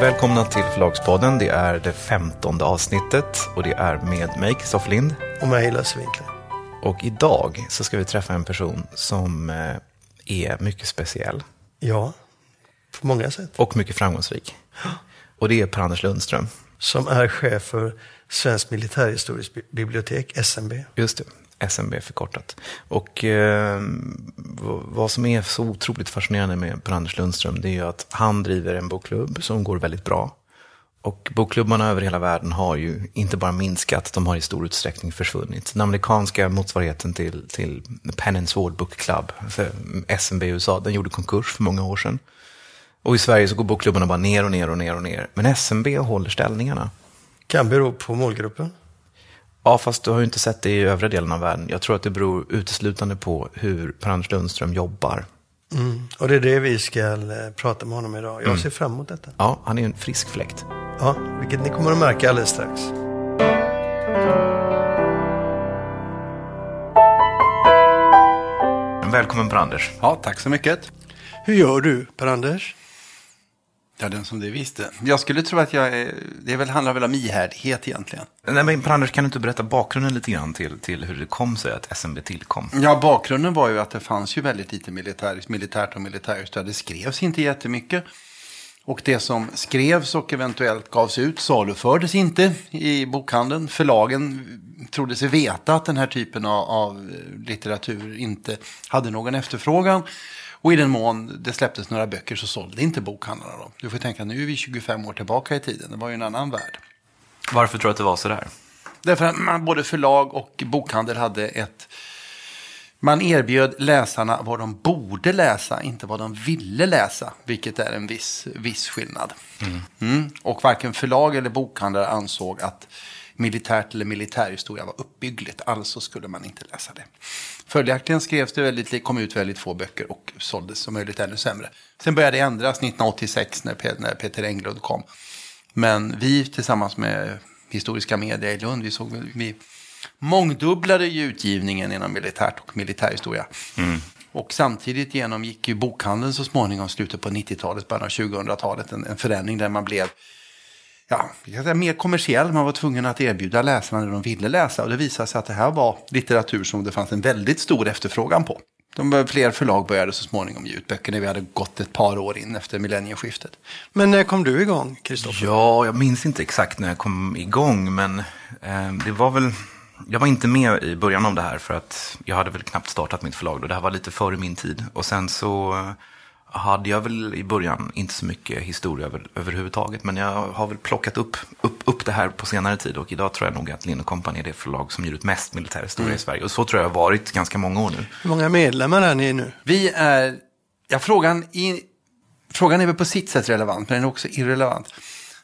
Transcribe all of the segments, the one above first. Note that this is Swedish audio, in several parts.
Välkomna till Förlagspodden. Det är det femtonde avsnittet och det är med mig, Kristoffer Lind. Och mig, Lasse Winkler. Och idag så ska vi träffa en person som eh, är mycket speciell. Ja, på många sätt. Och mycket framgångsrik. Och det är Per-Anders Lundström. Som är chef för Svenskt militärhistoriskt bibliotek, SMB. Just det, SMB förkortat. Och eh, vad som är så otroligt fascinerande med Per-Anders Lundström, det är ju att han driver en bokklubb som går väldigt bra. Och bokklubbarna över hela världen har ju inte bara minskat, de har i stor utsträckning försvunnit. Den amerikanska motsvarigheten till, till Penn and Sword Book Club, alltså SMB i USA, den gjorde konkurs för många år sedan. Och i Sverige så går bokklubbarna bara ner och ner och ner och ner. Men SMB håller ställningarna. Kan bero på målgruppen. Ja, fast du har ju inte sett det i övriga delen av världen. Jag tror att det beror uteslutande på hur Per-Anders Lundström jobbar. Mm. Och det är det vi ska eh, prata med honom idag. Jag mm. ser fram emot detta. Ja, han är en frisk fläkt. Ja, vilket ni kommer att märka alldeles strax. Välkommen Per-Anders. Ja, tack så mycket. Hur gör du, Per-Anders? Ja, den som det visste. Jag skulle tro att jag är, det väl, handlar väl om ihärdighet egentligen. Nej, men Per-Anders, kan du inte berätta bakgrunden lite grann till, till hur det kom sig att SMB tillkom? Ja, bakgrunden var ju att det fanns ju väldigt lite militär, militärt och militärstöd. Det skrevs inte jättemycket. Och det som skrevs och eventuellt gavs ut salufördes inte i bokhandeln. Förlagen trodde sig veta att den här typen av, av litteratur inte hade någon efterfrågan. Och i den mån det släpptes några böcker så sålde inte bokhandlarna dem. Du får tänka, nu är vi 25 år tillbaka i tiden. Det var ju en annan värld. Varför tror du att det var så där? Därför att man, både förlag och bokhandel hade ett... Man erbjöd läsarna vad de borde läsa, inte vad de ville läsa. Vilket är en viss, viss skillnad. Mm. Mm. Och varken förlag eller bokhandlare ansåg att militärt eller militärhistoria var uppbyggligt. Alltså skulle man inte läsa det. Följaktligen skrevs det väldigt, kom ut väldigt få böcker och såldes som möjligt ännu sämre. Sen började det ändras 1986 när, när Peter Englund kom. Men vi tillsammans med Historiska Media i Lund, vi såg vi mångdubblade ju utgivningen inom militärt och militärhistoria. Mm. Och samtidigt genomgick ju bokhandeln så småningom slutet på 90-talet, början av 2000-talet en, en förändring där man blev ja, säga, mer kommersiell. Man var tvungen att erbjuda läsarna det de ville läsa. Och det visade sig att det här var litteratur som det fanns en väldigt stor efterfrågan på. De fler förlag började så småningom ge ut böcker när vi hade gått ett par år in efter millennieskiftet. Men när kom du igång, Kristoffer? Ja, jag minns inte exakt när jag kom igång, men eh, det var väl... Jag var inte med i början av det här för att jag hade väl knappt startat mitt förlag då. Det här var lite före min tid. Och sen så hade jag väl i början inte så mycket historia över, överhuvudtaget. Men jag har väl plockat upp, upp, upp det här på senare tid. Och idag tror jag nog att Lind Company är det förlag som ger ut mest militärhistoria mm. i Sverige. Och så tror jag har varit ganska många år nu. Hur många medlemmar är ni nu? Vi är, ja frågan, i, frågan är väl på sitt sätt relevant, men den är också irrelevant.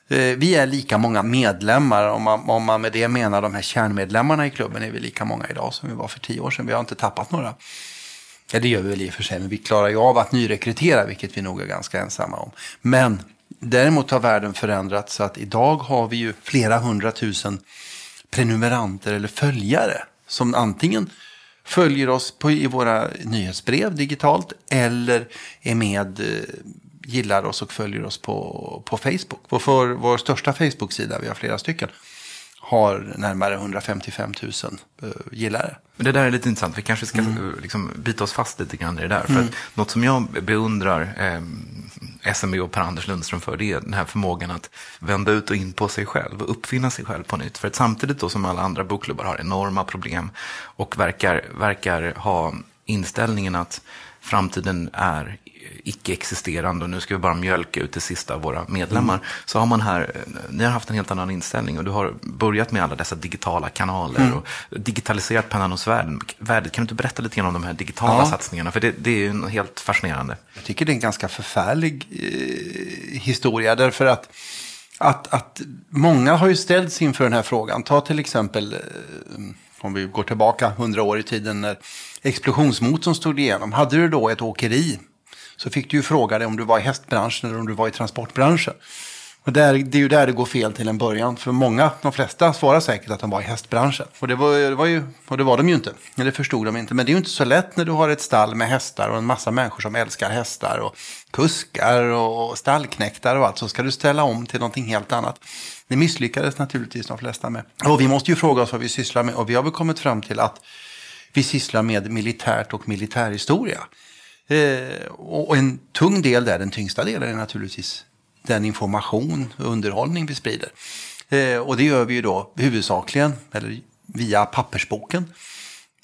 Eh, vi är lika många medlemmar, om man, om man med det menar de här kärnmedlemmarna i klubben är vi lika många idag som vi var för tio år sedan. Vi har inte tappat några. Ja, det gör vi väl i och för sig, men vi klarar ju av att nyrekrytera, vilket vi nog är ganska ensamma om. Men däremot har världen förändrats så att idag har vi ju flera hundratusen prenumeranter eller följare som antingen följer oss på, i våra nyhetsbrev digitalt eller är med, eh, gillar oss och följer oss på, på Facebook. På för vår största Facebook-sida, vi har flera stycken, har närmare 155 000 uh, gillare. Men det där är lite intressant. Vi kanske ska mm. Eh, liksom, bita oss fast lite grann i det där. För mm. att något som jag beundrar eh, SMB och Per-Anders Lundström för, det är den här förmågan att vända ut och in på sig själv och uppfinna sig själv på nytt. För att samtidigt då som alla andra bokklubbar har enorma problem och verkar, verkar ha inställningen att framtiden är icke-existerande och nu ska vi bara mjölka ut det sista av våra medlemmar. Mm. Så har man här, ni har haft en helt annan inställning och du har börjat med alla dessa digitala kanaler mm. och digitaliserat pennan och svärdet. Kan du inte berätta lite grann om de här digitala ja. satsningarna? För det, det är ju helt fascinerande. Jag tycker det är en ganska förfärlig eh, historia därför att att, att många har ju ställts inför den här frågan. Ta till exempel, eh, om vi går tillbaka hundra år i tiden när explosionsmotorn stod igenom. Hade du då ett åkeri så fick du ju fråga dig om du var i hästbranschen eller om du var i transportbranschen. Och där, det är ju där det går fel till en början. För många, de flesta, svarar säkert att de var i hästbranschen. Och det var, det var, ju, och det var de ju inte. Det förstod de inte. Men det är ju inte så lätt när du har ett stall med hästar och en massa människor som älskar hästar. Och kuskar och stallknäktar och allt. Så ska du ställa om till någonting helt annat. Det misslyckades naturligtvis de flesta med. Och vi måste ju fråga oss vad vi sysslar med. Och vi har väl kommit fram till att vi sysslar med militärt och militärhistoria. Eh, och en tung del där, den tyngsta delen är naturligtvis den information och underhållning vi sprider. Eh, och det gör vi ju då huvudsakligen, eller via pappersboken.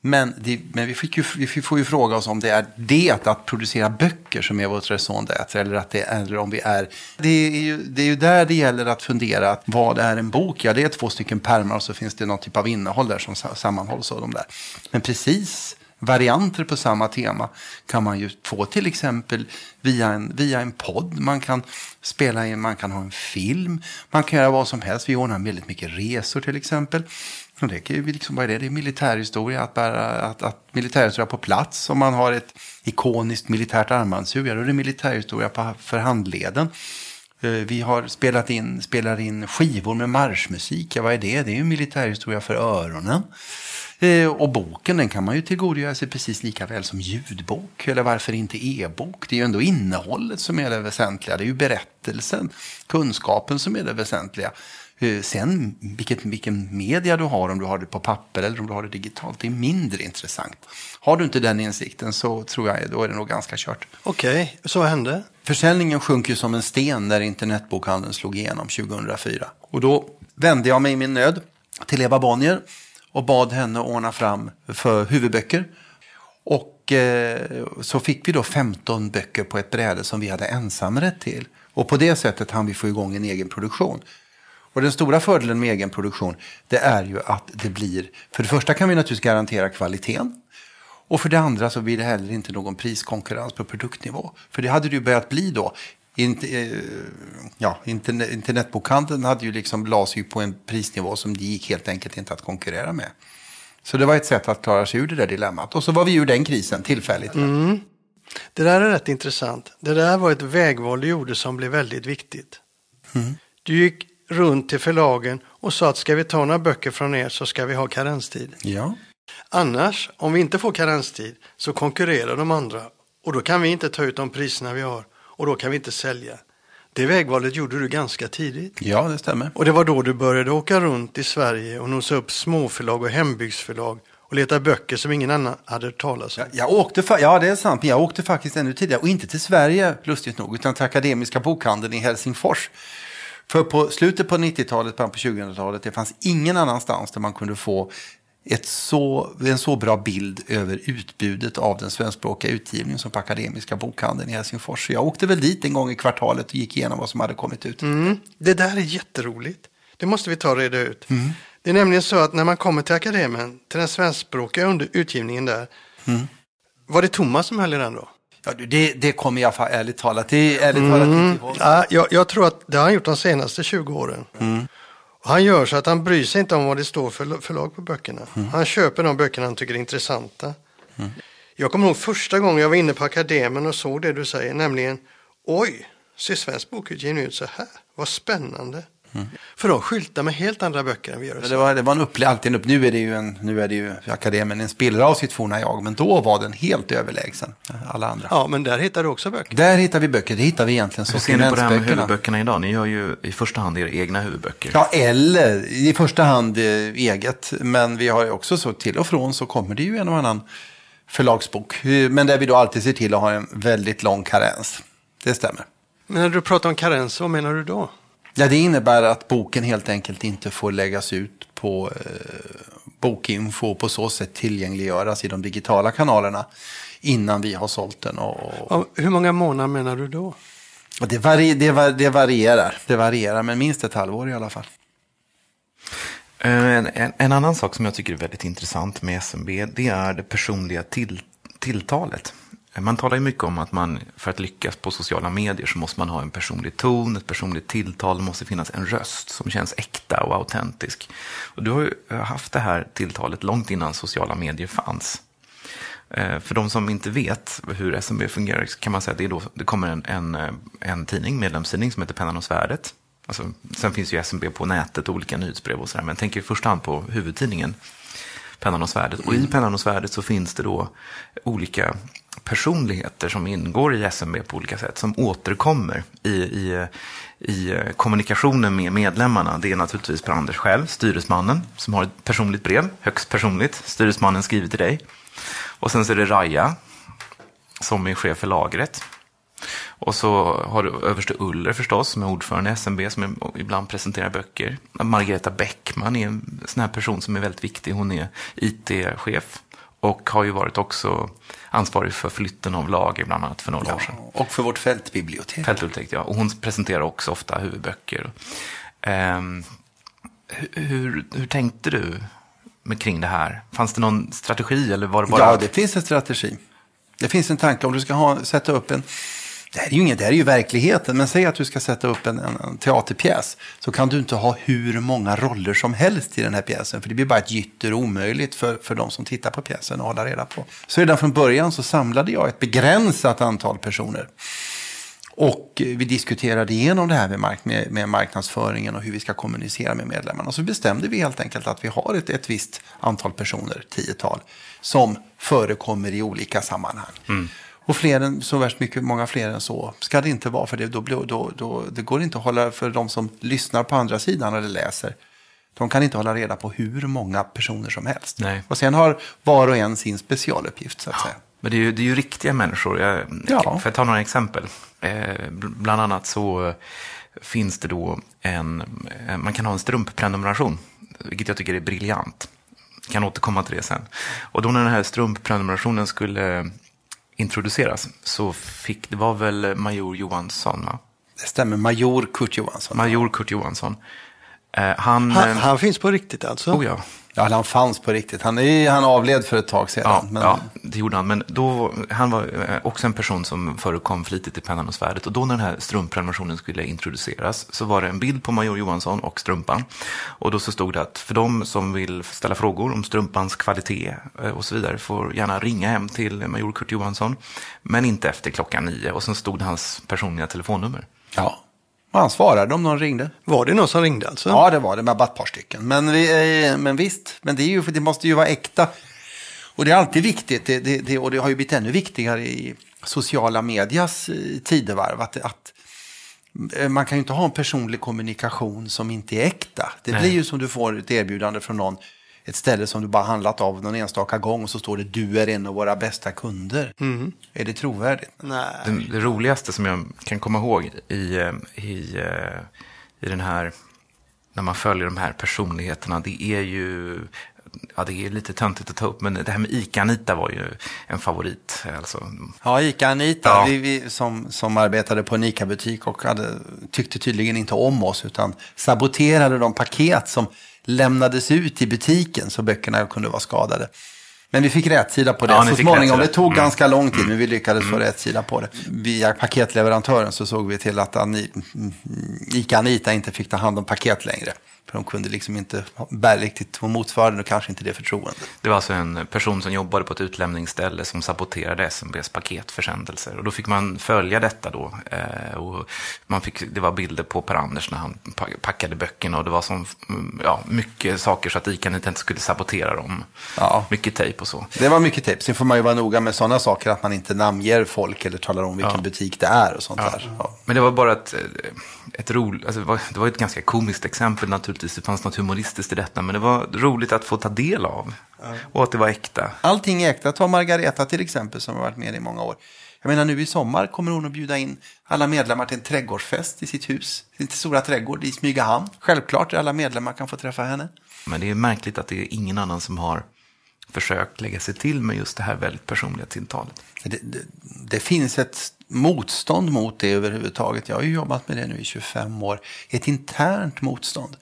Men, det, men vi, fick ju, vi får ju fråga oss om det är det att producera böcker som är vårt raison d'être eller, att det eller om vi är... Det är, ju, det är ju där det gäller att fundera. Att vad är en bok? Ja, det är två stycken pärmar och så finns det någon typ av innehåll där som sammanhålls av de där. Men precis varianter på samma tema kan man ju få till exempel via en, via en podd. Man kan spela in, man kan ha en film, man kan göra vad som helst. Vi ordnar väldigt mycket resor till exempel. Och det liksom, vad är det? Det är militärhistoria, att, bära, att, att militärhistoria på plats. Om man har ett ikoniskt militärt armbandsur, då är det militärhistoria på, för handleden. Eh, vi har spelat in, spelar in skivor med marschmusik. Ja, vad är det? Det är ju militärhistoria för öronen. Eh, och boken den kan man ju tillgodogöra sig precis lika väl som ljudbok. Eller varför inte e-bok? Det är ju ändå innehållet som är det väsentliga. Det är ju berättelsen, kunskapen som är det väsentliga. Eh, sen vilket, vilken media du har, om du har det på papper eller om du har det digitalt, det är mindre intressant. Har du inte den insikten så tror jag då är det nog ganska kört. Okej, okay, så hände? Försäljningen sjönk ju som en sten när internetbokhandeln slog igenom 2004. Och då vände jag mig i min nöd till Eva Bonnier och bad henne ordna fram för huvudböcker. Och eh, så fick vi då 15 böcker på ett bräde som vi hade ensamrätt till. Och på det sättet hann vi få igång en egen produktion. Och den stora fördelen med egen produktion det är ju att det blir, för det första kan vi naturligtvis garantera kvaliteten. Och för det andra så blir det heller inte någon priskonkurrens på produktnivå. För det hade det ju börjat bli då ja, internet, internetbokhandeln hade ju liksom las ju på en prisnivå som det gick helt enkelt inte att konkurrera med. Så det var ett sätt att klara sig ur det där dilemmat. Och så var vi ur den krisen tillfälligt. Mm. Det där är rätt intressant. Det där var ett vägval du gjorde som blev väldigt viktigt. Mm. Du gick runt till förlagen och sa att ska vi ta några böcker från er så ska vi ha karenstid. Ja. Annars, om vi inte får karenstid, så konkurrerar de andra och då kan vi inte ta ut de priserna vi har och då kan vi inte sälja. Det vägvalet gjorde du ganska tidigt. Ja, det stämmer. Och det var då du började åka runt i Sverige och nosa upp småförlag och hembygdsförlag och leta böcker som ingen annan hade hört talas om. Jag, jag åkte, ja det är sant, men jag åkte faktiskt ännu tidigare och inte till Sverige, lustigt nog, utan till Akademiska bokhandeln i Helsingfors. För på slutet på 90-talet, början på 2000-talet, det fanns ingen annanstans där man kunde få ett så, en så bra bild över utbudet av den svenskspråkiga utgivningen som på Akademiska bokhandeln i Helsingfors. Så jag åkte väl dit en gång i kvartalet och gick igenom vad som hade kommit ut. Mm. Det där är jätteroligt. Det måste vi ta och reda ut. Mm. Det är nämligen så att när man kommer till Akademin, till den svenskspråkiga utgivningen där, mm. var det Thomas som höll i den då? Ja, det, det kommer jag ärligt talat, det, ärligt talat mm. inte ihåg. Ja, jag, jag, tror att det har han gjort de senaste 20 åren. Han gör så att han bryr sig inte om vad det står för förlag på böckerna. Mm. Han köper de böckerna han tycker är intressanta. Mm. Jag kommer ihåg första gången jag var inne på Akademen och såg det du säger, nämligen oj, ser svensk bokutgivning ut så här? Vad spännande. Mm. För de skyltar med helt andra böcker än vi gör. Det var, det var en upple alltid en upp. Nu är det ju, en, nu är det ju akademin en spillra av sitt forna jag. Men då var den helt överlägsen alla andra. Ja, men där hittar du också böcker. Där hittar vi böcker. Det hittar vi egentligen Hur ser ni på det här med huvudböckerna idag? Ni gör ju i första hand era egna huvudböcker. Ja, eller i första hand eh, eget. Men vi har ju också så till och från så kommer det ju en och annan förlagsbok. Men där vi då alltid ser till att ha en väldigt lång karens. Det stämmer. Men när du pratar om karens, vad menar du då? Ja, det innebär att boken helt enkelt inte får läggas ut på eh, bokinfo och på så sätt tillgängliggöras i de digitala kanalerna innan vi har sålt den. Och, och hur många månader menar du då? Och det, vari, det, var, det, varierar, det varierar, men minst ett halvår i alla fall. Eh, en, en, en, annan sak som jag tycker är väldigt intressant med SMB, det är det personliga till, tilltalet. Man talar ju mycket om att man för att lyckas på sociala medier så måste man ha en personlig ton, ett personligt tilltal, det måste finnas en röst som känns äkta och autentisk. Och du har ju haft det här tilltalet långt innan sociala medier fanns. Eh, för de som inte vet hur SMB fungerar kan man säga att det, då, det kommer en, en, en tidning, medlemstidning som heter Pennan och svärdet. Alltså, sen finns ju SMB på nätet och olika nyhetsbrev och sådär. Men tänker i första hand på huvudtidningen Pennan och svärdet. Och i Pennan och svärdet så finns det då olika personligheter som ingår i SMB på olika sätt. Som återkommer i, i, i kommunikationen med medlemmarna. Det är naturligtvis Per-Anders själv, styresmannen, som har ett personligt brev, högst personligt. Styresmannen skriver till dig. Och sen så är det Raja, som är chef för lagret. Och så har du överste Uller förstås, som är ordförande i SMB, som ibland presenterar böcker. Margareta Bäckman är en sån här person som är väldigt viktig. Hon är IT-chef och har ju varit också ansvarig för flytten av lager bland annat för några Ja, år sedan. och för vårt fältbibliotek. Fältbibliotek, ja. Och hon presenterar också ofta huvudböcker. Ehm, hur, hur, hur tänkte du med kring det här? Fanns det någon strategi eller var det bara... Ja, det finns en strategi. Det finns en tanke om du ska ha, sätta upp en... Det här är ju inget, det här är ju verkligheten. Men säg att du ska sätta upp en, en, en teaterpjäs. Så kan du inte ha hur många roller som helst i den här pjäsen. För det blir bara ett gytter omöjligt för, för de som tittar på pjäsen att hålla reda på. Så redan från början så samlade jag ett begränsat antal personer. Och vi diskuterade igenom det här med, mark med, med marknadsföringen och hur vi ska kommunicera med medlemmarna. Så bestämde vi helt enkelt att vi har ett, ett visst antal personer, tiotal, som förekommer i olika sammanhang. Mm. Och fler än, så värst mycket, många fler än så ska det inte vara. För det, då, då, då, det går inte att hålla, för de som lyssnar på andra sidan eller läser, de kan inte hålla reda på hur många personer som helst. Nej. Och sen har var och en sin specialuppgift så att säga. Men det är ju, det är ju riktiga människor. Jag, Ja. För att ta några exempel. Eh, bl- bland annat så eh, finns det då en, eh, man kan ha en strumpprenumeration, vilket jag tycker är briljant. Kan återkomma till det sen. Och då när den här strumpprenumerationen skulle introduceras så fick, det var väl Major Johansson, va? Det stämmer, major Kurt Johansson. Major Kurt Johansson. Eh, han, Han, eh, han finns på riktigt alltså? oh ja, Ja, han fanns på riktigt. Han, är, han avled för ett tag sedan. Ja, men, ja, det gjorde han. Men då, han var eh, också en person som förekom flitigt i Pennan och svärdet. Och då när den här strumpprenumerationen skulle introduceras så var det en bild på Major Johansson och strumpan. Och då så stod det att för de som vill ställa frågor om strumpans kvalitet eh, och så vidare får gärna ringa hem till Major Kurt Johansson. Men inte efter klockan nio. Och sen stod hans personliga telefonnummer. ja. Och han svarade om någon ringde. Var det någon som ringde alltså? Ja, det var det. Med bara ett par stycken. Men, vi, eh, men visst, men det, är ju, det måste ju vara äkta. Och det är alltid viktigt. Det, det, det, och det har ju blivit ännu viktigare i sociala medias eh, tidevarv. Att, att eh, man kan ju inte ha en personlig kommunikation som inte är äkta. Det Nej. blir ju som du får ett erbjudande från någon. Ett ställe som du bara handlat av någon enstaka gång och så står det du är en av våra bästa kunder. Är det trovärdigt? Nej. Det, det roligaste som jag kan komma ihåg i, eh, i, eh, i den här, när man följer de här personligheterna, det är ju, ja det är lite töntigt att ta upp, men det här med Ica-Anita var ju en favorit. Alltså, Ja, Ica-Anita Ja. vi, vi, som, som arbetade på en Ica-butik och hade, tyckte tydligen inte om oss utan saboterade de paket som lämnades ut i butiken så böckerna kunde vara skadade. Men vi fick rätt sida på det. Ja, så småningom, det tog Mm. ganska lång tid men vi lyckades få rätt sida på det. Via paketleverantören så såg vi till att Ani- Ica-Anita inte fick ta hand om paket längre. För de kunde liksom inte bära riktigt, hon motsvarade nog kanske inte det förtroendet. det var alltså en person som jobbade på ett utlämningsställe som saboterade SMBs paketförsändelser. Och då fick man följa detta då. Eh, och man fick, det var bilder på Per-Anders när han pa- packade böckerna och det var som, mm, ja, mycket saker så att Ica-Anita inte skulle sabotera dem. Ja. Mycket tejp och så. Det var mycket tips. Sen får man ju vara noga med sådana saker att man inte namnger folk eller talar om vilken Ja. butik det är och sånt där. Ja. Men det var bara ett, ett roligt, alltså det, var, ett ganska komiskt exempel naturligtvis. Det fanns något humoristiskt i detta, men det var roligt att få ta del av. Och att det var äkta. Allting är äkta. Ta Margareta till exempel som har varit med i många år. Jag menar nu i sommar kommer hon att bjuda in alla medlemmar till en trädgårdsfest i sitt hus. Sin stora trädgård i Smygahamn. Självklart alla medlemmar kan få träffa henne. Men det är märkligt att det är ingen annan som har försökt lägga sig till med just det här väldigt personliga tilltalet. Det, det, det finns ett motstånd mot det överhuvudtaget. Jag har ju jobbat med det nu i 25 år. Ett internt motstånd.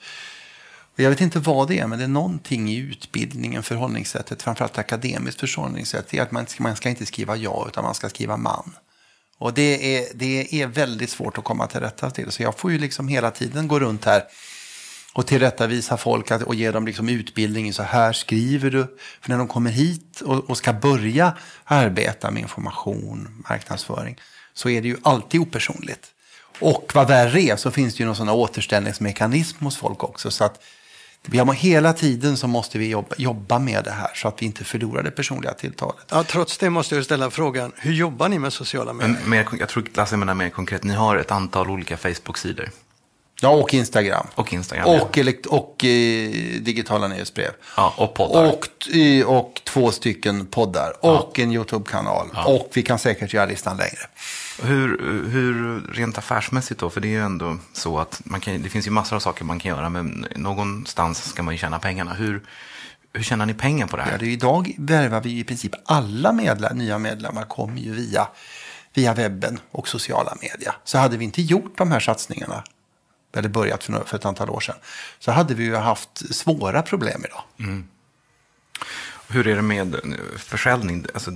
Och jag vet inte vad det är, men det är någonting i utbildningen, förhållningssättet, framförallt akademiskt förhållningssätt, det är att man, ska- man ska inte skriva ja, utan man ska skriva man. Och det är, det är väldigt svårt att komma till rätta till. Så jag får ju liksom hela tiden gå runt här och tillrättavisa folk att, och ge dem liksom utbildning så här skriver du. För när de kommer hit och, och ska börja arbeta med information, marknadsföring, så är det ju alltid opersonligt. Och vad värre är så finns det ju någon sån här återställningsmekanism hos folk också. Så att vi har hela tiden så måste vi jobba, jobba med det här så att vi inte förlorar det personliga tilltalet. Ja, trots det måste jag ställa frågan, hur jobbar ni med sociala medier? Men mer, jag tror Lasse menar mer konkret, ni har ett antal olika Facebook-sidor. Ja, och Instagram. Och Instagram. Och, elekt- och eh, digitala nyhetsbrev. Ja, och poddar. Och, t- och två stycken poddar. Och en YouTube-kanal. Och vi kan säkert göra listan längre. Hur, hur rent affärsmässigt då? För det är ju ändå så att man kan, det finns ju massor av saker man kan göra, men någonstans ska man ju tjäna pengarna. Hur, hur tjänar ni pengar på det här? Ja, det är idag värvar vi i princip alla medlem, nya medlemmar kommer ju via, via webben och sociala medier. Så hade vi inte gjort de här satsningarna, eller börjat för, för ett antal år sedan, så hade vi ju haft svåra problem idag. Hur är det med eh, försäljning? Alltså,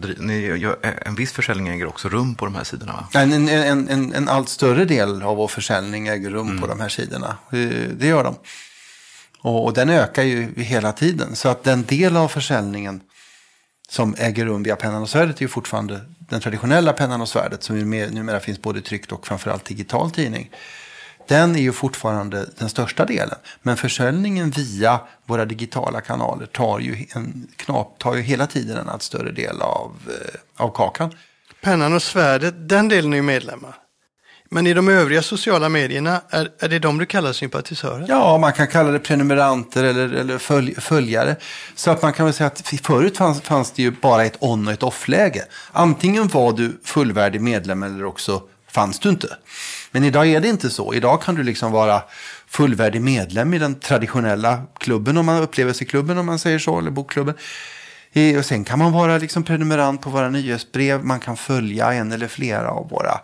gör- en viss försäljning äger också rum på de här sidorna, va? En, en, en, en, allt större del av vår försäljning äger rum på de här sidorna. Eh, Det gör de. Och, och den ökar ju hela tiden. Så att den del av försäljningen som äger rum via pennan och svärdet är ju fortfarande den traditionella pennan och svärdet som numera finns både tryckt och framförallt digital tidning. Den är ju fortfarande den största delen. Men försäljningen via våra digitala kanaler tar ju, en, knap, tar ju hela tiden en allt större del av, eh, av kakan. Pennan och svärdet, den delen är ju medlemmar. Men i de övriga sociala medierna, är, är det de du kallar sympatisörer? Ja, man kan kalla det prenumeranter eller, eller följ, följare. Så att man kan väl säga att förut fanns, fanns det ju bara ett on och ett off-läge. Antingen var du fullvärdig medlem eller också fanns du inte. Men idag är det inte så. Idag kan du liksom vara fullvärdig medlem i den traditionella klubben, om man upplevelseklubben om man säger så, eller bokklubben. Och sen kan man vara liksom prenumerant på våra nyhetsbrev, man kan följa en eller flera av våra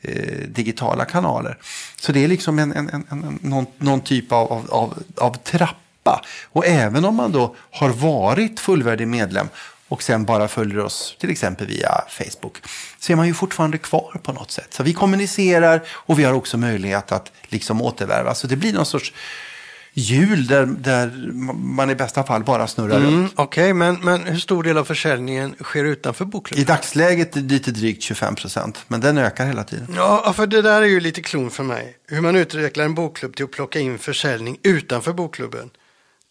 eh, digitala kanaler. Så det är liksom en, en, en, en, någon, någon typ av, av, av, av trappa. Och även om man då har varit fullvärdig medlem och sen bara följer oss till exempel via Facebook så är man ju fortfarande kvar på något sätt. Så vi kommunicerar och vi har också möjlighet att liksom återvärva. Så det blir någon sorts hjul där, där man i bästa fall bara snurrar runt. Mm, Okej, men, men hur stor del av försäljningen sker utanför I bokklubben? dagsläget är det lite drygt 25 procent, men den ökar hela tiden. Ja, för det där är ju lite klon för mig. Hur man utvecklar en bokklubb till att plocka in försäljning utanför bokklubben.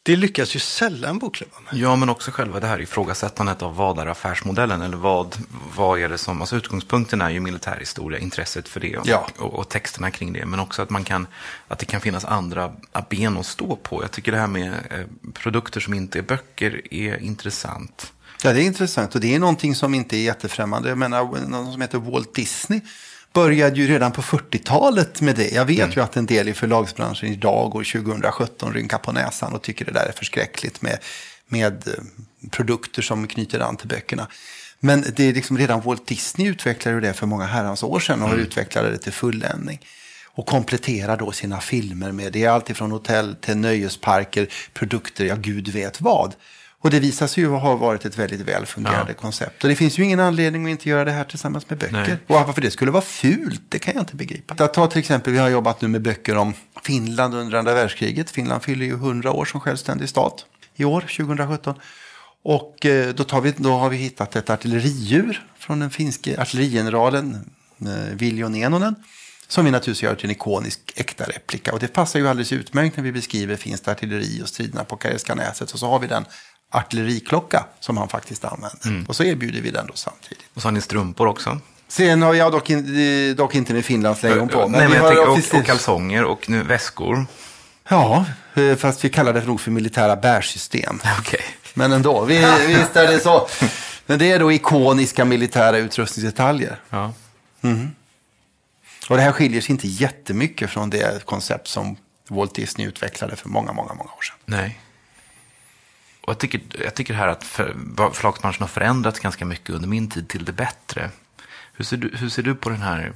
Det lyckas ju sällan bokklubbar med. Ja, men också själva det här ifrågasättandet av vad är affärsmodellen eller vad, vad är det som, alltså utgångspunkten är ju militärhistoria, intresset för det och, Ja. och, och texterna kring det, men också att man kan, att det kan finnas andra ben att stå på. Jag tycker det här med eh, produkter som inte är böcker är intressant. Ja, det är intressant och det är någonting som inte är jättefrämmande. Jag menar, någon som heter Walt Disney började ju redan på 40-talet med det. Jag vet ju att en del i förlagsbranschen idag år 2017 rynkar på näsan och tycker det där är förskräckligt med, med eh, produkter som knyter an till böckerna. Men det är liksom redan Walt Disney utvecklade det för många herrans år sedan och utvecklade det till fulländning. Och kompletterar då sina filmer med, det är allt ifrån hotell till nöjesparker, produkter, ja gud vet vad. Och det visar sig ju ha varit ett väldigt väl fungerande koncept. Och det finns ju ingen anledning att inte göra det här tillsammans med böcker. Nej. Och varför det skulle vara fult, det kan jag inte begripa. Jag tar till exempel, vi har jobbat nu med böcker om Finland under andra världskriget. Finland fyller ju 100 år som självständig stat i år, 2017. Och eh, då, tar vi, då har vi hittat ett artilleridjur från den finske artillerigeneralen eh, Viljo Nenonen. Som vi naturligtvis gör till en ikonisk äkta replika. Och det passar ju alldeles utmärkt när vi beskriver finskt artilleri och striderna på Karelska näset. Och så har vi den artilleriklocka som han faktiskt använder. Och så erbjuder vi den då samtidigt. Och så har ni strumpor också. Sen har jag dock, in, dock inte med Finlands lejon på. Nej, men vi jag har tänker, och, och kalsonger och nu väskor. Ja, eh, fast vi kallar det nog för militära bärsystem. Okej. Men ändå, vi, visst är det så. Men det är då ikoniska militära utrustningsdetaljer. Ja. Och det här skiljer sig inte jättemycket från det koncept som Walt Disney utvecklade för många, många, många år sedan. Nej. Och jag tycker, jag tycker här att för, förlagsbranschen har förändrats ganska mycket under min tid till det bättre. Hur ser du, hur ser du på den här...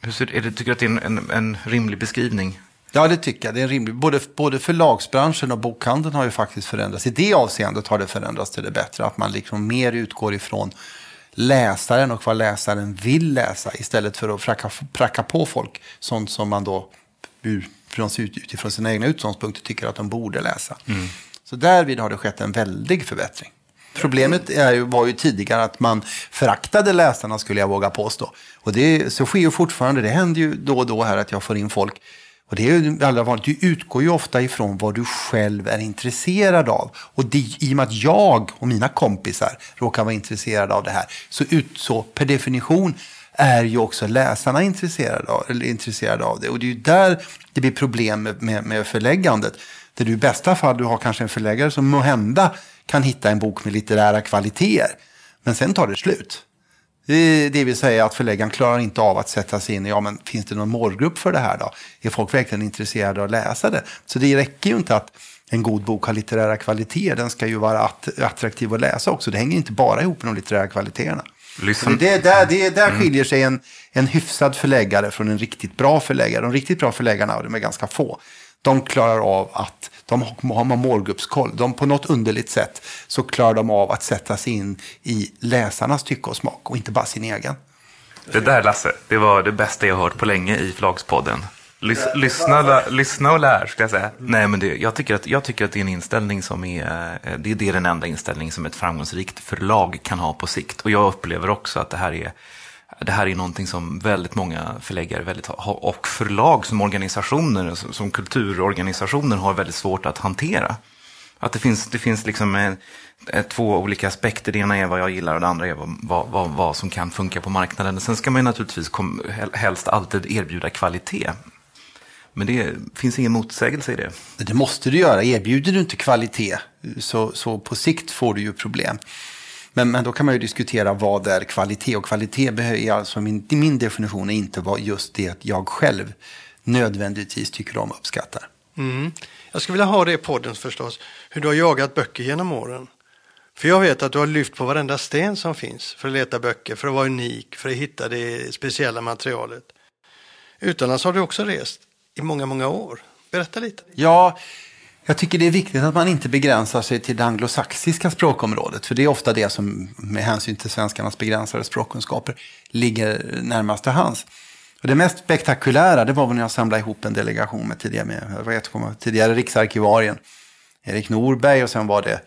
Hur ser, är det, tycker du att det är en, en, en rimlig beskrivning? Ja, det tycker jag. Det är rimligt. Både, både förlagsbranschen och bokhandeln har ju faktiskt förändrats. I det avseendet har det förändrats till det bättre. Att man liksom mer utgår ifrån läsaren och vad läsaren vill läsa istället för att pracka, pracka på folk sånt som man då ur- från- utifrån sina egna utgångspunkter tycker att de borde läsa. Så därvid har det skett en väldig förbättring. Problemet är ju, var ju tidigare att man föraktade läsarna skulle jag våga påstå. Och det, så sker ju fortfarande, det händer ju då och då här att jag får in folk och det är ju allra vanligt, du utgår ju ofta ifrån vad du själv är intresserad av. Och det, i och med att jag och mina kompisar råkar vara intresserade av det här, så, ut, så per definition är ju också läsarna intresserade av, eller intresserade av det. Och det är ju där det blir problem med, med, med förläggandet. Där du i bästa fall du har kanske en förläggare som måhända kan hitta en bok med litterära kvaliteter. Men sen tar det slut. Det, vill säga att förläggaren klarar inte av att sätta sig in i, ja men finns det någon målgrupp för det här då? Är folk verkligen intresserade av att läsa det? Så det räcker ju inte att en god bok har litterära kvaliteter, den ska ju vara attraktiv att läsa också. Det hänger inte bara ihop med de litterära kvaliteterna. Liksom. Det, är där, det är där mm. skiljer sig en, en hyfsad förläggare från en riktigt bra förläggare. De riktigt bra förläggarna, de är ganska få, de klarar av att de har målgruppskoll. De på något underligt sätt så klarar de av att sätta sig in i läsarnas tycke och smak och inte bara sin egen. Det där Lasse, det var det bästa jag hört på länge i Förlagspodden. Lys, lyssna, lyssna och lär, ska jag säga. Nej, men det, jag, tycker att, jag tycker att det är en inställning som är, eh, det, det är den enda inställning som ett framgångsrikt förlag kan ha på sikt. Och jag upplever också att det här är det här är någonting som väldigt många förläggare väldigt, och förlag som organisationer, som kulturorganisationer har väldigt svårt att hantera. Att det finns, det finns liksom en, två olika aspekter. Det ena är vad jag gillar och det andra är vad, vad, vad som kan funka på marknaden. Sen ska man naturligtvis kom, helst alltid erbjuda kvalitet. Men det finns ingen motsägelse i det. Det måste du göra. Erbjuder du inte kvalitet så, så på sikt får du ju problem. Men, men då kan man ju diskutera vad är kvalitet. Och kvalitet är alltså min, min definition är inte vad just det jag själv nödvändigtvis tycker om och uppskattar. Mm. Jag skulle vilja ha det i podden förstås, hur du har jagat böcker genom åren. För jag vet att du har lyft på varenda sten som finns för att leta böcker, för att vara unik, för att hitta det speciella materialet. Utomlands har du också rest i många, många år. Berätta lite. Ja, jag tycker det är viktigt att man inte begränsar sig till det anglosaxiska språkområdet. För det är ofta det som, med hänsyn till svenskarnas begränsade språkkunskaper, ligger närmast till hands. Och det mest spektakulära det var när jag samlade ihop en delegation med tidigare, med, vet, tidigare riksarkivarien Erik Norberg och sen var det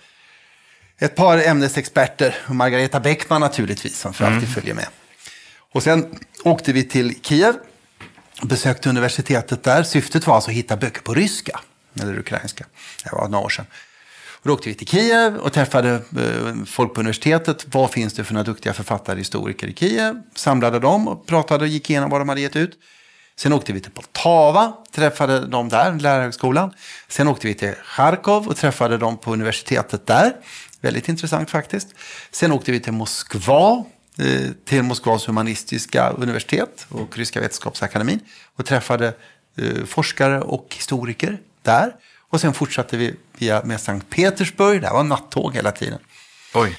ett par ämnesexperter och Margareta Bäckman naturligtvis som för alltid mm. följer med. Och sen åkte vi till Kiev, besökte universitetet där. Syftet var alltså att hitta böcker på ryska eller ukrainska. Det var några år sedan. Och då åkte vi till Kiev och träffade eh, folk på universitetet. Vad finns det för några duktiga författare och historiker i Kiev? Samlade dem och pratade och gick igenom vad de hade gett ut. Sen åkte vi till Poltava, träffade dem där, lärarhögskolan. Sen åkte vi till Charkov och träffade dem på universitetet där. Väldigt intressant faktiskt. Sen åkte vi till Moskva, eh, till Moskvas humanistiska universitet och Ryska vetenskapsakademin och träffade eh, forskare och historiker där. Och sen fortsatte vi via med Sankt Petersburg. Det var nattåg hela tiden. Oj.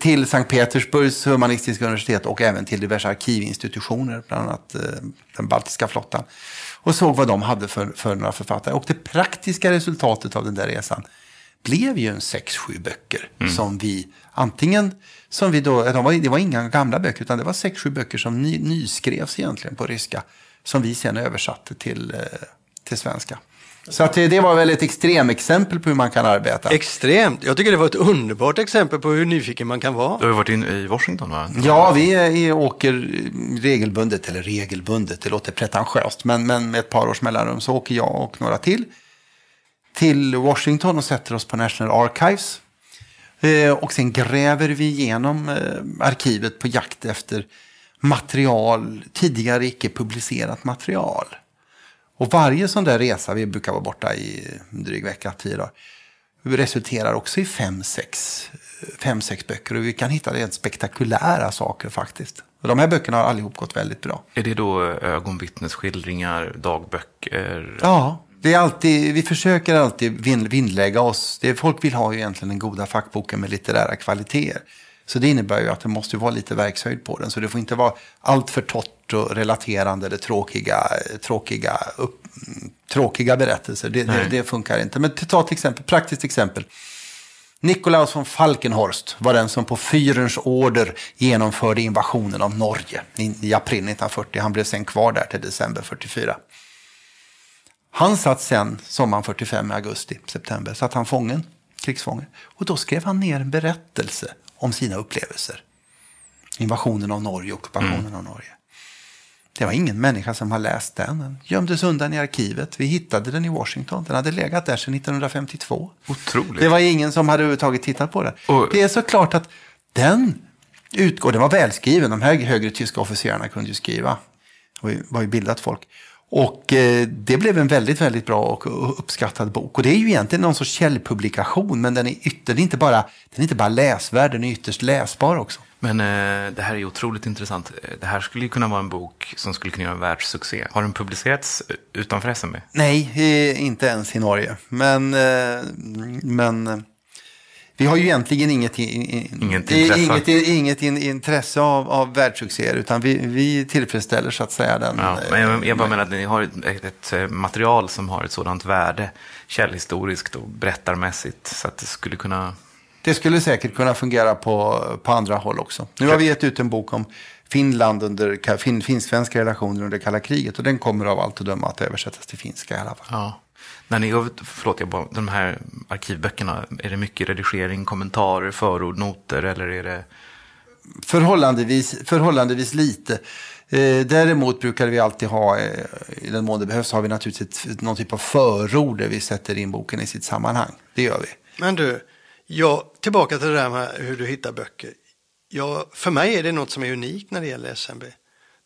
Till Sankt Petersburgs humanistiska universitet och även till diverse arkivinstitutioner, bland annat eh, den baltiska flottan. Och såg vad de hade för, för några författare. Och det praktiska resultatet av den där resan blev ju en sex, sju böcker mm. som vi antingen, som vi då, de var, det var inga gamla böcker, utan det var sex, sju böcker som ny, nyskrevs egentligen på ryska, som vi sen översatte till, eh, till svenska. Så att det var väl ett extremexempel på hur man kan arbeta. Extremt. Jag tycker det var ett underbart exempel på hur nyfiken man kan vara. Du har varit in i Washington va? Ja, vi åker regelbundet, eller regelbundet, det låter pretentiöst, men, men med ett par års mellanrum så åker jag och några till till Washington och sätter oss på National Archives. Eh, och sen gräver vi igenom eh, arkivet på jakt efter material, tidigare icke publicerat material. Och varje sån där resa, vi brukar vara borta i en dryg vecka, tio dagar, resulterar också i fem sex, fem, sex böcker. Och vi kan hitta rent spektakulära saker faktiskt. Och de här böckerna har allihop gått väldigt bra. Är det då ögonvittnesskildringar, dagböcker? Ja, det är alltid, vi försöker alltid vinnlägga oss. Det folk vill ha ju egentligen den goda fackboken med litterära kvaliteter. Så det innebär ju att det måste vara lite verkshöjd på den. Så det får inte vara allt för torrt och relaterande eller tråkiga, tråkiga, upp, tråkiga berättelser. Det, det, det, funkar inte. Men ta ett exempel, praktiskt exempel. Nikolaus von Falkenhorst var den som på fyrens order genomförde invasionen av Norge i april 1940. Han blev sen kvar där till december 44. Han satt sen, sommaren 45 i augusti, september, satt han fången krigsfånge. Och då skrev han ner en berättelse om sina upplevelser. Invasionen av Norge, ockupationen mm. av Norge. Det var ingen människa som har läst den. Den gömdes undan i arkivet. Vi hittade den i Washington. Den hade legat där sedan 1952. Otroligt. Det var ingen som hade överhuvudtaget tittat på den. Och... Det är såklart att den utgår, den var välskriven. De här högre tyska officerarna kunde ju skriva. Det var ju bildat folk. Och eh, det blev en väldigt, väldigt bra och uppskattad bok. Och det är ju egentligen någon sorts källpublikation, men den är, ytter, inte bara, den är inte bara läsvärd, den är ytterst läsbar också. Men eh, det här är otroligt intressant. Det här skulle ju kunna vara en bok som skulle kunna göra en världssuccé. Har den publicerats utanför SMB? Nej, inte ens i Norge. Men, eh, men eh, vi har ju egentligen inget, inget intresse, inget, inget intresse av, av världssuccéer, utan vi, vi tillfredsställer så att säga den. Ja, men jag, jag bara menar att ni har ett, ett, ett, material som har ett sådant värde källhistoriskt och berättarmässigt så att det skulle kunna det skulle säkert kunna fungera på, på andra håll också. Nu har vi gett ut en bok om Finland under fin, finsk-svenska relationer under kalla kriget. Och den kommer av allt att döma att översättas till finska i alla fall. Ja. När ni, förlåt, jag bara, de här arkivböckerna, är det mycket redigering, kommentarer, förord, noter eller är det? Förhållandevis, förhållandevis lite. Eh, däremot brukar vi alltid ha, eh, i den mån det behövs, har vi naturligtvis ett, någon typ av förord där vi sätter in boken i sitt sammanhang. Det gör vi. Men du, Ja, tillbaka till det där med hur du hittar böcker. Ja, för mig är det något som är unikt när det gäller SMB.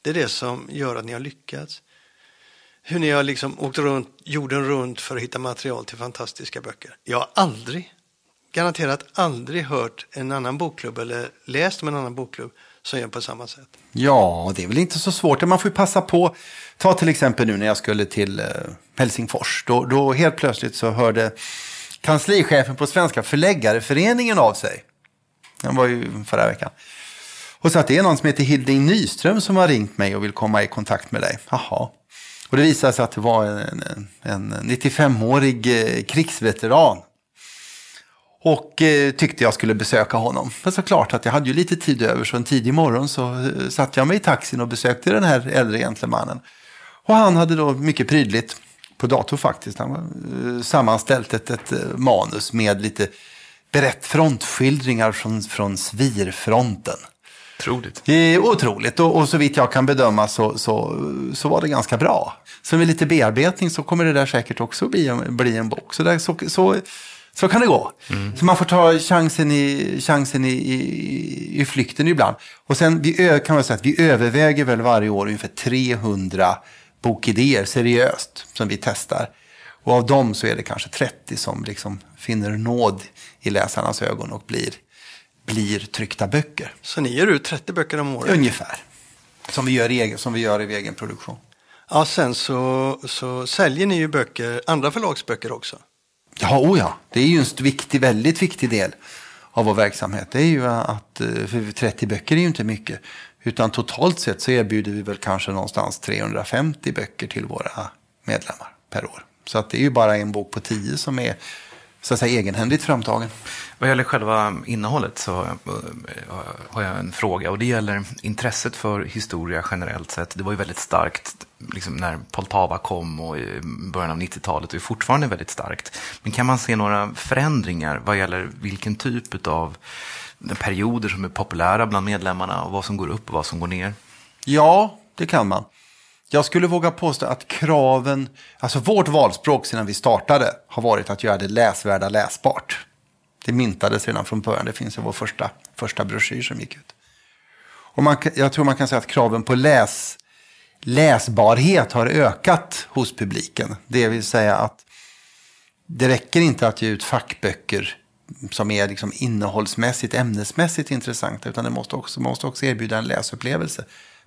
Det är det som gör att ni har lyckats. Hur ni har liksom åkt runt jorden runt för att hitta material till fantastiska böcker. Jag har aldrig, garanterat aldrig hört en annan bokklubb eller läst om en annan bokklubb som gör på samma sätt. Ja, det är väl inte så svårt. Man får ju passa på. Ta till exempel nu när jag skulle till eh, Helsingfors. Då, då helt plötsligt så hörde kanslichefen på Svenska Förläggareföreningen av sig. Den var ju förra veckan. Och sa att det är någon som heter Hilding Nyström som har ringt mig och vill komma i kontakt med dig. Jaha. Och det visade sig att det var en, en, 95-årig eh, krigsveteran. Och eh, tyckte jag skulle besöka honom. Men såklart att jag hade ju lite tid över så en tidig morgon så eh, satte jag mig i taxin och besökte den här äldre gentlemannen. Och han hade då mycket prydligt på dator faktiskt. Han har eh, sammanställt ett, ett eh, manus med lite berätt frontskildringar från, från svirfronten. Otroligt. Eh, otroligt. Och, och så vitt jag kan bedöma så, så, så var det ganska bra. Så med lite bearbetning så kommer det där säkert också bli en, bli en bok. Så, där, så, så, så kan det gå. Mm. Så man får ta chansen i, chansen i, i, i flykten ibland. Och sen vi, kan man säga att vi överväger väl varje år ungefär 300 bokidéer seriöst som vi testar. Och av dem så är det kanske 30 som liksom finner nåd i läsarnas ögon och blir, blir tryckta böcker. Så ni ger ut 30 böcker om året? Ungefär. Som vi gör i egen, som vi gör i egen produktion. Ja, sen så, så säljer ni ju böcker, andra förlagsböcker också. Ja, oh ja. Det är ju en viktig, väldigt viktig del av vår verksamhet. Det är ju att, eh, för 30 böcker är ju inte mycket. Utan totalt sett så erbjuder vi väl kanske någonstans 350 böcker till våra medlemmar per år. Så att det är ju bara en bok på tio som är så att säga egenhändigt framtagen. Vad gäller själva innehållet så eh, har jag en fråga och det gäller intresset för historia generellt sett. Det var ju väldigt starkt liksom när Poltava kom och i början av 90-talet och är fortfarande väldigt starkt. Men kan man se några förändringar vad gäller vilken typ av perioder som är populära bland medlemmarna och vad som går upp och vad som går ner? Ja, det kan man. Jag skulle våga påstå att kraven, alltså vårt valspråk sedan vi startade har varit att göra det läsvärda läsbart. Det myntades redan från början, det finns i vår första, första broschyr som gick ut. Och man, jag tror man kan säga att kraven på läs, läsbarhet har ökat hos publiken. Det vill säga att det räcker inte att ge ut fackböcker som är liksom innehållsmässigt, ämnesmässigt intressanta. Utan det måste också, måste också erbjuda en läsupplevelse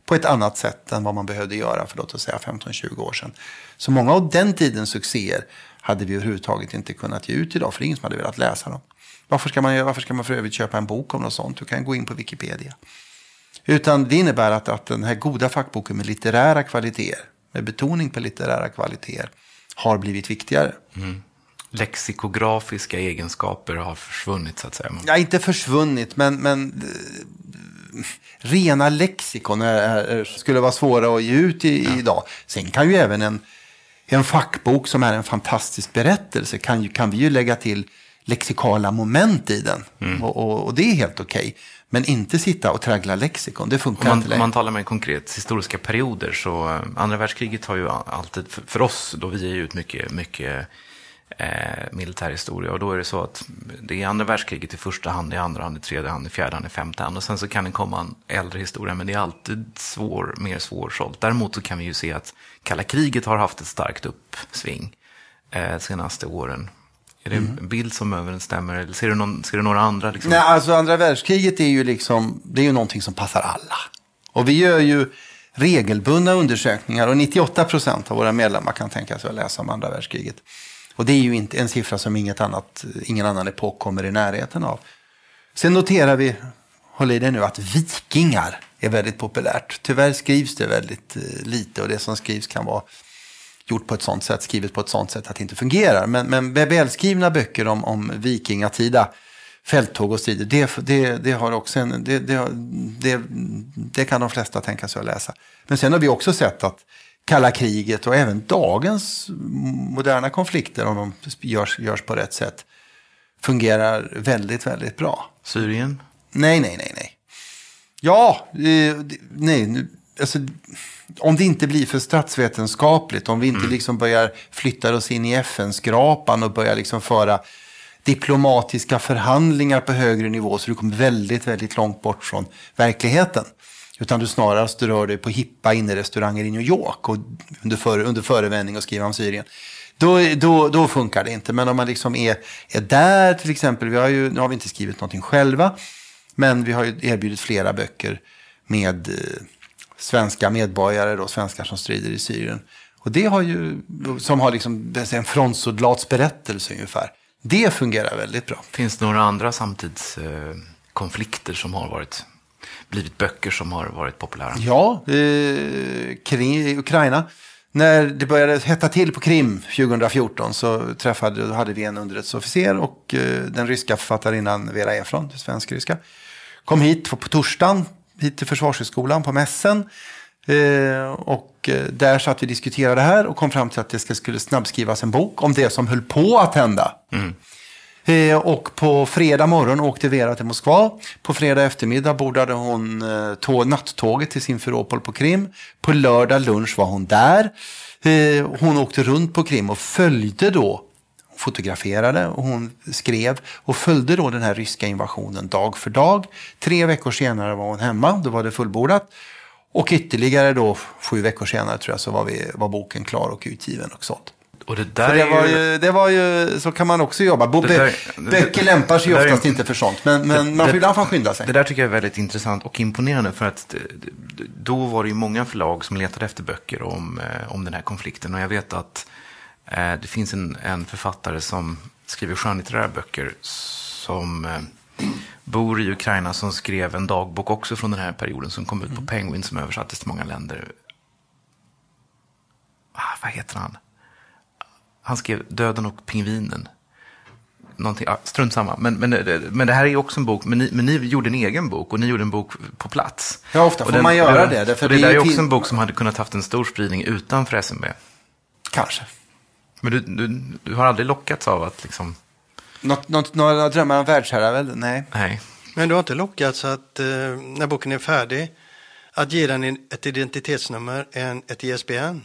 på ett annat sätt än vad man behövde göra för låt oss säga 15-20 år sedan. Så många av den tidens succéer hade vi överhuvudtaget inte kunnat ge ut idag, för det är ingen som hade velat läsa dem. Varför ska man, varför ska man för övrigt köpa en bok om något sånt? Du kan gå in på Wikipedia. Utan det innebär att, att den här goda fackboken med litterära kvaliteter, med betoning på litterära kvaliteter, har blivit viktigare. Mm lexikografiska egenskaper har försvunnit så att säga? Ja, inte försvunnit, men, men eh, rena lexikon är, är, skulle vara svåra att ge ut i, ja. idag. Sen kan ju även en, en fackbok som är en fantastisk berättelse kan, ju, kan vi ju lägga till lexikala moment i den. Mm. Och, och, och, det är helt okej. Okay. Men inte sitta och traggla lexikon, det funkar om man, inte längre. Om man talar med konkret historiska perioder så eh, andra världskriget har ju alltid, för, för oss då vi ju ett mycket, mycket eh, militärhistoria och då är det så att det är andra världskriget i första hand, i andra hand, i tredje hand, i fjärde hand, i femte hand och sen så kan det komma en äldre historia men det är alltid svår, mer svårsålt. Däremot så kan vi ju se att kalla kriget har haft ett starkt uppsving eh, senaste åren. Är det en mm. bild som överensstämmer? Eller ser du, någon, ser du några andra? Liksom? Nej, alltså andra världskriget är ju liksom, det är ju någonting som passar alla. Och vi gör ju regelbundna undersökningar och 98 procent av våra medlemmar kan tänka sig att läsa om andra världskriget. Och det är ju inte en siffra som inget annat, ingen annan epok kommer i närheten av. Sen noterar vi, håll i dig nu, att vikingar är väldigt populärt. Tyvärr skrivs det väldigt eh, lite och det som skrivs kan vara gjort på ett sånt sätt, skrivet på ett sånt sätt att det inte fungerar. Men, men välskrivna böcker om, om vikingatida fälttåg och strider, det, det, det, har också en, det, det, det, det kan de flesta tänka sig att läsa. Men sen har vi också sett att kalla kriget och även dagens moderna konflikter, om de görs, görs på rätt sätt, fungerar väldigt, väldigt bra. Syrien? Nej, nej, nej, nej. Ja, eh, nej, alltså, om det inte blir för statsvetenskapligt, om vi inte mm. liksom börjar flytta oss in i FN-skrapan och börjar liksom föra diplomatiska förhandlingar på högre nivå så du kommer väldigt, väldigt långt bort från verkligheten. Utan du snarast rör dig på hippa innerestauranger i New York och under, för, under förevändning och skriva om Syrien. Då, då, då funkar det inte. Men om man liksom är, är där till exempel, vi har ju, nu har vi inte skrivit någonting själva, men vi har ju erbjudit flera böcker med eh, svenska medborgare, då, svenskar som strider i Syrien. Och det har ju, som har liksom en frontsoldatsberättelse ungefär. Det fungerar väldigt bra. Finns det några andra samtidskonflikter som har varit, blivit böcker som har varit populära? Ja, eh, kring Ukraina. När det började hetta till på Krim 2014 så träffade, hade vi en underrättelseofficer och eh, den ryska författarinnan Vera Efron, svensk-ryska, kom hit på torsdagen hit till Försvarshögskolan på mässen. Eh, och eh, där satt vi och diskuterade det här och kom fram till att det skulle snabbskrivas en bok om det som höll på att hända. Mm. Eh, och på fredag morgon åkte Vera till Moskva. På fredag eftermiddag bordade hon eh, nattåget till Simferopol på Krim. På lördag lunch var hon där. Eh, hon åkte runt på Krim och följde då fotograferade och hon skrev och följde då den här ryska invasionen dag för dag. Tre veckor senare var hon hemma, då var det fullbordat. Och ytterligare då sju veckor senare tror jag så var, vi, var boken klar och utgiven och sånt. Och det där det, var ju, det var ju, så kan man också jobba. Bo, där, böcker lämpar sig oftast är, inte för sånt, men, men det, man får ibland skynda sig. Det där tycker jag är väldigt intressant och imponerande för att då var det ju många förlag som letade efter böcker om, eh, om den här konflikten och jag vet att Eh, det finns en, en författare som skriver skönlitterära böcker som eh, bor i Ukraina som skrev en dagbok också från den här perioden som kom ut på mm. Penguin som översattes till många länder. Ah, vad heter han? Han skrev Döden och pingvinen. Någonting, ah, strunt samma. Men, men, men det här är också en bok, men ni, men ni gjorde en egen bok och ni gjorde en bok på plats. Ja, ofta får den, man göra det. det, det, det där är också en bok som hade kunnat haft en stor spridning utanför SMB. Kanske. Men du, du, du har aldrig lockats av att liksom... Något, något, några drömmar om världsherravälde? Nej. Nej. Men du har inte lockats att, eh, när boken är färdig, att ge den ett identitetsnummer, en, ett ISBN eh,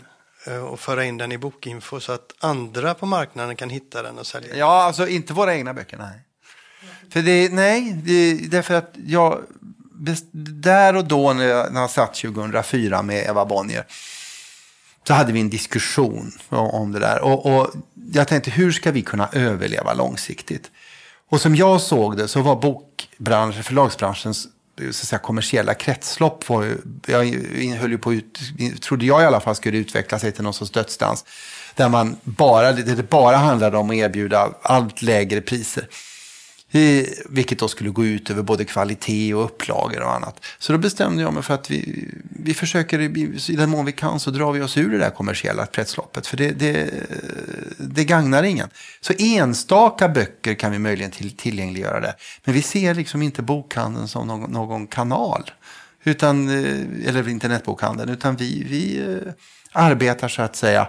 Eh, och föra in den i bokinfo så att andra på marknaden kan hitta den och sälja den? Ja, alltså inte våra egna böcker, nej. För det, nej, det, därför att jag, där och då när jag, när jag satt 2004 med Eva Bonnier, så hade vi en diskussion om det där. Och, och, jag tänkte, hur ska vi kunna överleva långsiktigt? Och som jag såg det så var bokbranschen, förlagsbranschens Eh, så att säga, kommersiella kretslopp, var jag höll ju på ut, trodde jag i alla fall skulle utveckla sig till någon sorts dödsdans. Där man bara, det bara handlade om att erbjuda allt lägre priser. Vilket då skulle gå ut över både kvalitet och upplagor och annat. Så då bestämde jag mig för att vi, vi försöker, i den mån vi kan så drar vi oss ur det där kommersiella kretsloppet. För det, det, det gagnar ingen. Så enstaka böcker kan vi möjligen till, tillgängliggöra det. Men vi ser liksom inte bokhandeln som någon, någon kanal. Utan, eh, eller internetbokhandeln. Utan vi, vi eh, arbetar så att säga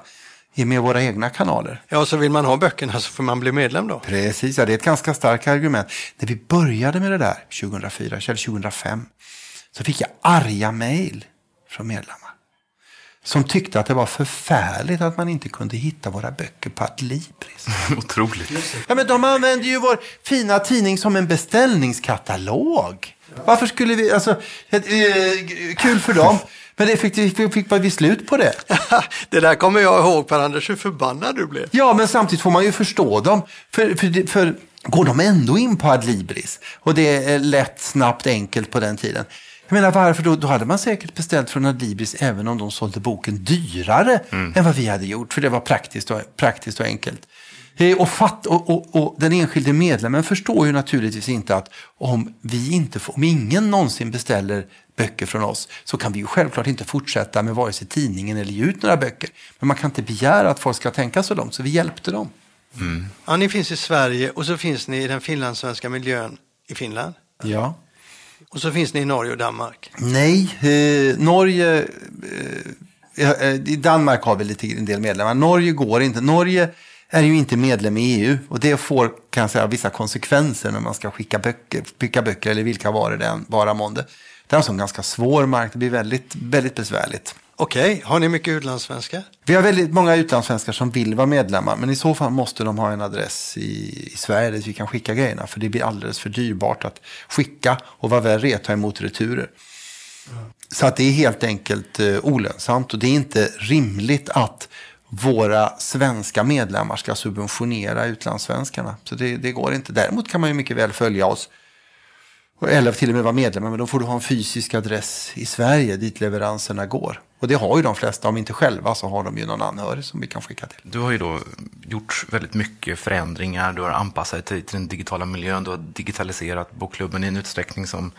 med våra egna kanaler. Ja, så vill man ha böckerna så får man bli medlem då. Precis, ja, det är ett ganska starkt argument. När vi började med det där 2004 eller 2005 så fick jag arga mejl från medlemmar. Som tyckte att det var förfärligt att man inte kunde hitta våra böcker på Adlibris. Otroligt. Ja, men de använder ju vår fina tidning som en beställningskatalog. Varför skulle vi, alltså, eh, kul för dem. Men det fick, fick, fick vi slut på det. det där kommer jag ihåg Per-Anders, hur förbannad du blev. Ja, men samtidigt får man ju förstå dem. För, för, för går de ändå in på Adlibris och det är lätt, snabbt, enkelt på den tiden. Jag menar varför då? Då hade man säkert beställt från Adlibris även om de sålde boken dyrare mm. än vad vi hade gjort. För det var praktiskt och, praktiskt och enkelt. Eh, och, fatt, och, och, och, den enskilde medlemmen förstår ju naturligtvis inte att om, vi inte får, om ingen någonsin beställer böcker från oss så kan vi ju självklart inte fortsätta med vare sig tidningen eller ge ut några böcker. Men man kan inte begära att folk ska tänka så långt, så vi hjälpte dem. Mm. Ja, ni finns i Sverige och så finns ni i den finlandssvenska miljön i Finland. Ja. Och så finns ni i Norge och Danmark. Nej, eh, Norge... Eh, eh I Danmark har vi lite, en del medlemmar. Norge går inte. Norge är ju inte medlem i EU och det får kan jag säga, vissa konsekvenser när man ska skicka böcker, skicka böcker eller vilka varor det än vara månde. Det är alltså en ganska svår marknad, det blir väldigt, väldigt besvärligt. Okej, okay. har ni mycket utlandssvenskar? Vi har väldigt många utlandssvenskar som vill vara medlemmar, men i så fall måste de ha en adress i, i Sverige där vi kan skicka grejerna, för det blir alldeles för dyrbart att skicka och vad värre är, ta emot returer. Mm. Så att det är helt enkelt eh, olönsamt och det är inte rimligt att våra svenska medlemmar ska subventionera utlandssvenskarna. Så det, det, går inte. Däremot kan man ju mycket väl följa oss. Eller till och med vara medlemmar, men då får du ha en fysisk adress i Sverige dit leveranserna går. Och det har ju de flesta, om inte själva så har de ju någon anhörig som vi kan skicka till. Du har ju då gjort väldigt mycket förändringar, du har anpassat dig till den digitala miljön, du har digitaliserat bokklubben i en utsträckning som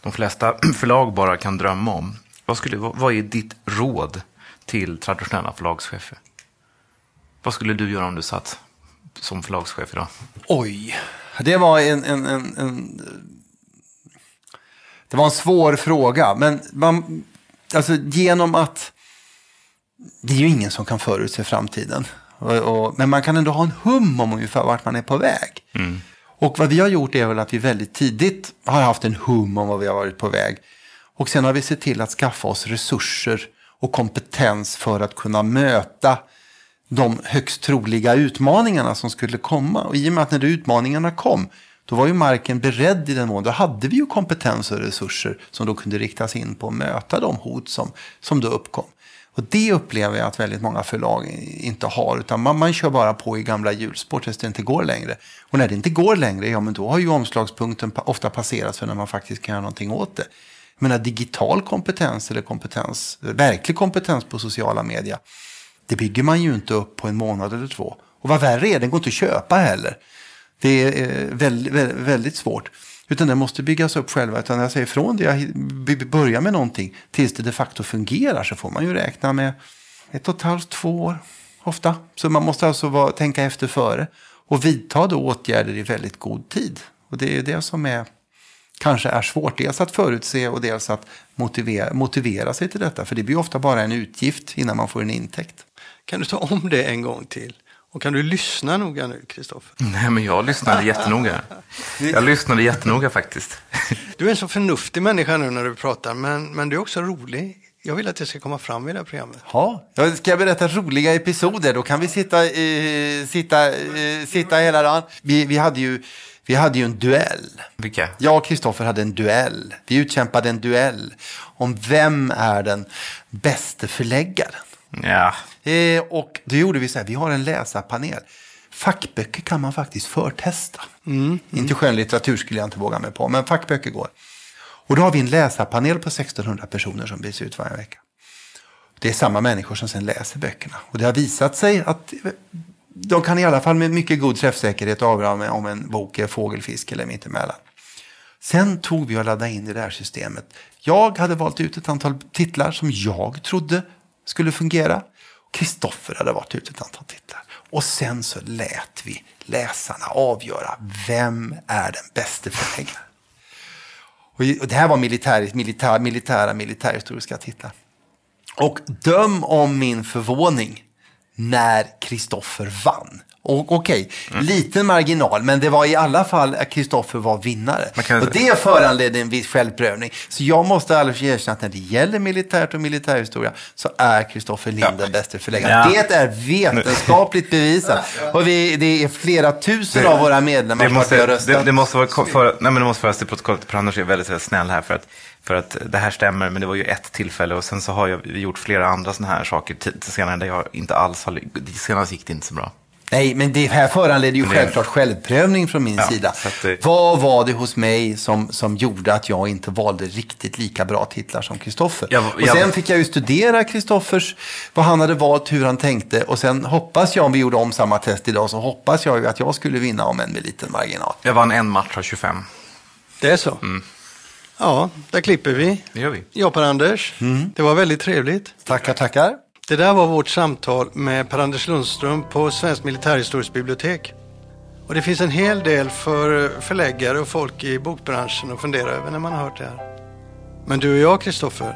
de flesta förlag bara kan drömma om. Vad, skulle, vad är ditt råd till traditionella förlagschefer? Vad skulle du göra om du satt som förlagschef idag? Oj, det var en, en, en, en det var en svår fråga. Men man, alltså genom att det är ju ingen som kan förutse framtiden. Och, och, men man kan ändå ha en hum om ungefär vart man är på väg. Mm. Och vad vi har gjort är väl att vi väldigt tidigt har haft en hum om vad vi har varit på väg. Och sen har vi sett till att skaffa oss resurser och kompetens för att kunna möta de högst troliga utmaningarna som skulle komma. Och i och med att när utmaningarna kom, då var ju marken beredd i den mån. Då hade vi ju kompetens och resurser som då kunde riktas in på att möta de hot som, som då uppkom. Och det upplever jag att väldigt många förlag inte har. Utan man, man kör bara på i gamla hjulspår tills det inte går längre. Och när det inte går längre, ja men då har ju omslagspunkten ofta passerats för när man faktiskt kan göra någonting åt det. Jag menar digital kompetens eller kompetens, verklig kompetens på sociala medier det bygger man ju inte upp på en månad eller två. Och vad värre är, den går inte att köpa heller. Det är eh, väldigt, väldigt svårt. Utan den måste byggas upp själva. Utan jag säger från det jag börjar med någonting tills det de facto fungerar så får man ju räkna med ett och ett halvt, två år ofta. Så man måste alltså vara, tänka efter före och vidta då åtgärder i väldigt god tid. Och det är det som är, kanske är svårt. Dels att förutse och dels att motivera, motivera sig till detta. För det blir ofta bara en utgift innan man får en intäkt. Kan du ta om det en gång till? Och kan du lyssna noga nu, Kristoffer? Nej, men jag lyssnade jättenoga. Jag lyssnade jättenoga faktiskt. Du är en så förnuftig människa nu när du pratar, men, men du är också rolig. Jag vill att det ska komma fram i det här programmet. Ja, ska jag berätta roliga episoder? Då kan vi sitta, eh, sitta, eh, sitta hela dagen. Vi, vi, hade ju, vi hade ju en duell. Vilka? Jag och Kristoffer hade en duell. Vi utkämpade en duell om vem är den bästa förläggaren. Ja. Eh, och då gjorde vi så här, vi har en läsarpanel. Fackböcker kan man faktiskt förtesta. Mm. Mm. Inte skönlitteratur skulle jag inte våga mig på, men fackböcker går. Och då har vi en läsarpanel på 1600 personer som byts ut varje vecka. Det är samma människor som sen läser böckerna. Och det har visat sig att de kan i alla fall med mycket god träffsäkerhet avgöra om en bok är fågelfisk eller mittemellan. Sen tog vi och laddade in i det här systemet. Jag hade valt ut ett antal titlar som jag trodde skulle fungera. Kristoffer hade varit ute ett antal titlar. Och sen så lät vi läsarna avgöra vem är den bästa förläggaren. Och det här var militär, militär, militära militärhistoriska titlar. Och döm om min förvåning när Kristoffer vann. Okej, liten marginal, men det var i alla fall att Kristoffer var vinnare. Kan- Och det föranledde en viss självprövning. Så jag måste alldeles erkänna att när det gäller militärt och militärhistoria så är Kristoffer Lind den bästa förläggaren. Ja. Det är vetenskapligt bevisat. Och vi, det är flera tusen av våra medlemmar Det som har röstat. det, det måste vara för, nej, men det måste föras till protokollet. Per Anders är väldigt, väldigt snäll här för att, för att det här stämmer, men det var ju ett tillfälle och sen så har jag gjort flera andra sådana här saker senare där jag inte alls har, senast gick det inte så bra. Nej, men det här föranleder ju självklart självprövning från min Ja, sida. det- Vad var det hos mig som, som gjorde att jag inte valde riktigt lika bra titlar som Kristoffer? Jag- och jag- sen fick jag ju studera Kristoffers, vad han hade valt, hur han tänkte. Och sen hoppas jag, om vi gjorde om samma test idag, så hoppas jag ju att jag skulle vinna om en med liten marginal. Jag vann en match av 25. Det är så? Ja, där klipper vi. Det gör vi. Jag Per-Anders. Det var väldigt trevligt. Tackar, tackar. Det där var vårt samtal med Per-Anders Lundström på Svenskt militärhistoriskt bibliotek. Och det finns en hel del för förläggare och folk i bokbranschen att fundera över när man har hört det här. Men du och jag, Kristoffer,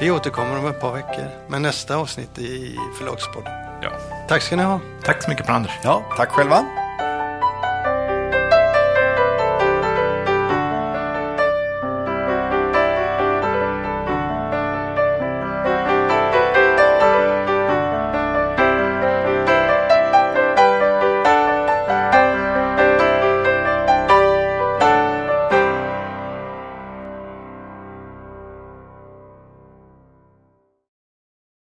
vi återkommer om ett par veckor med nästa avsnitt i Förlagspodden. Ja. Tack ska ni ha. Tack så mycket Per Anders. Ja, tack själva.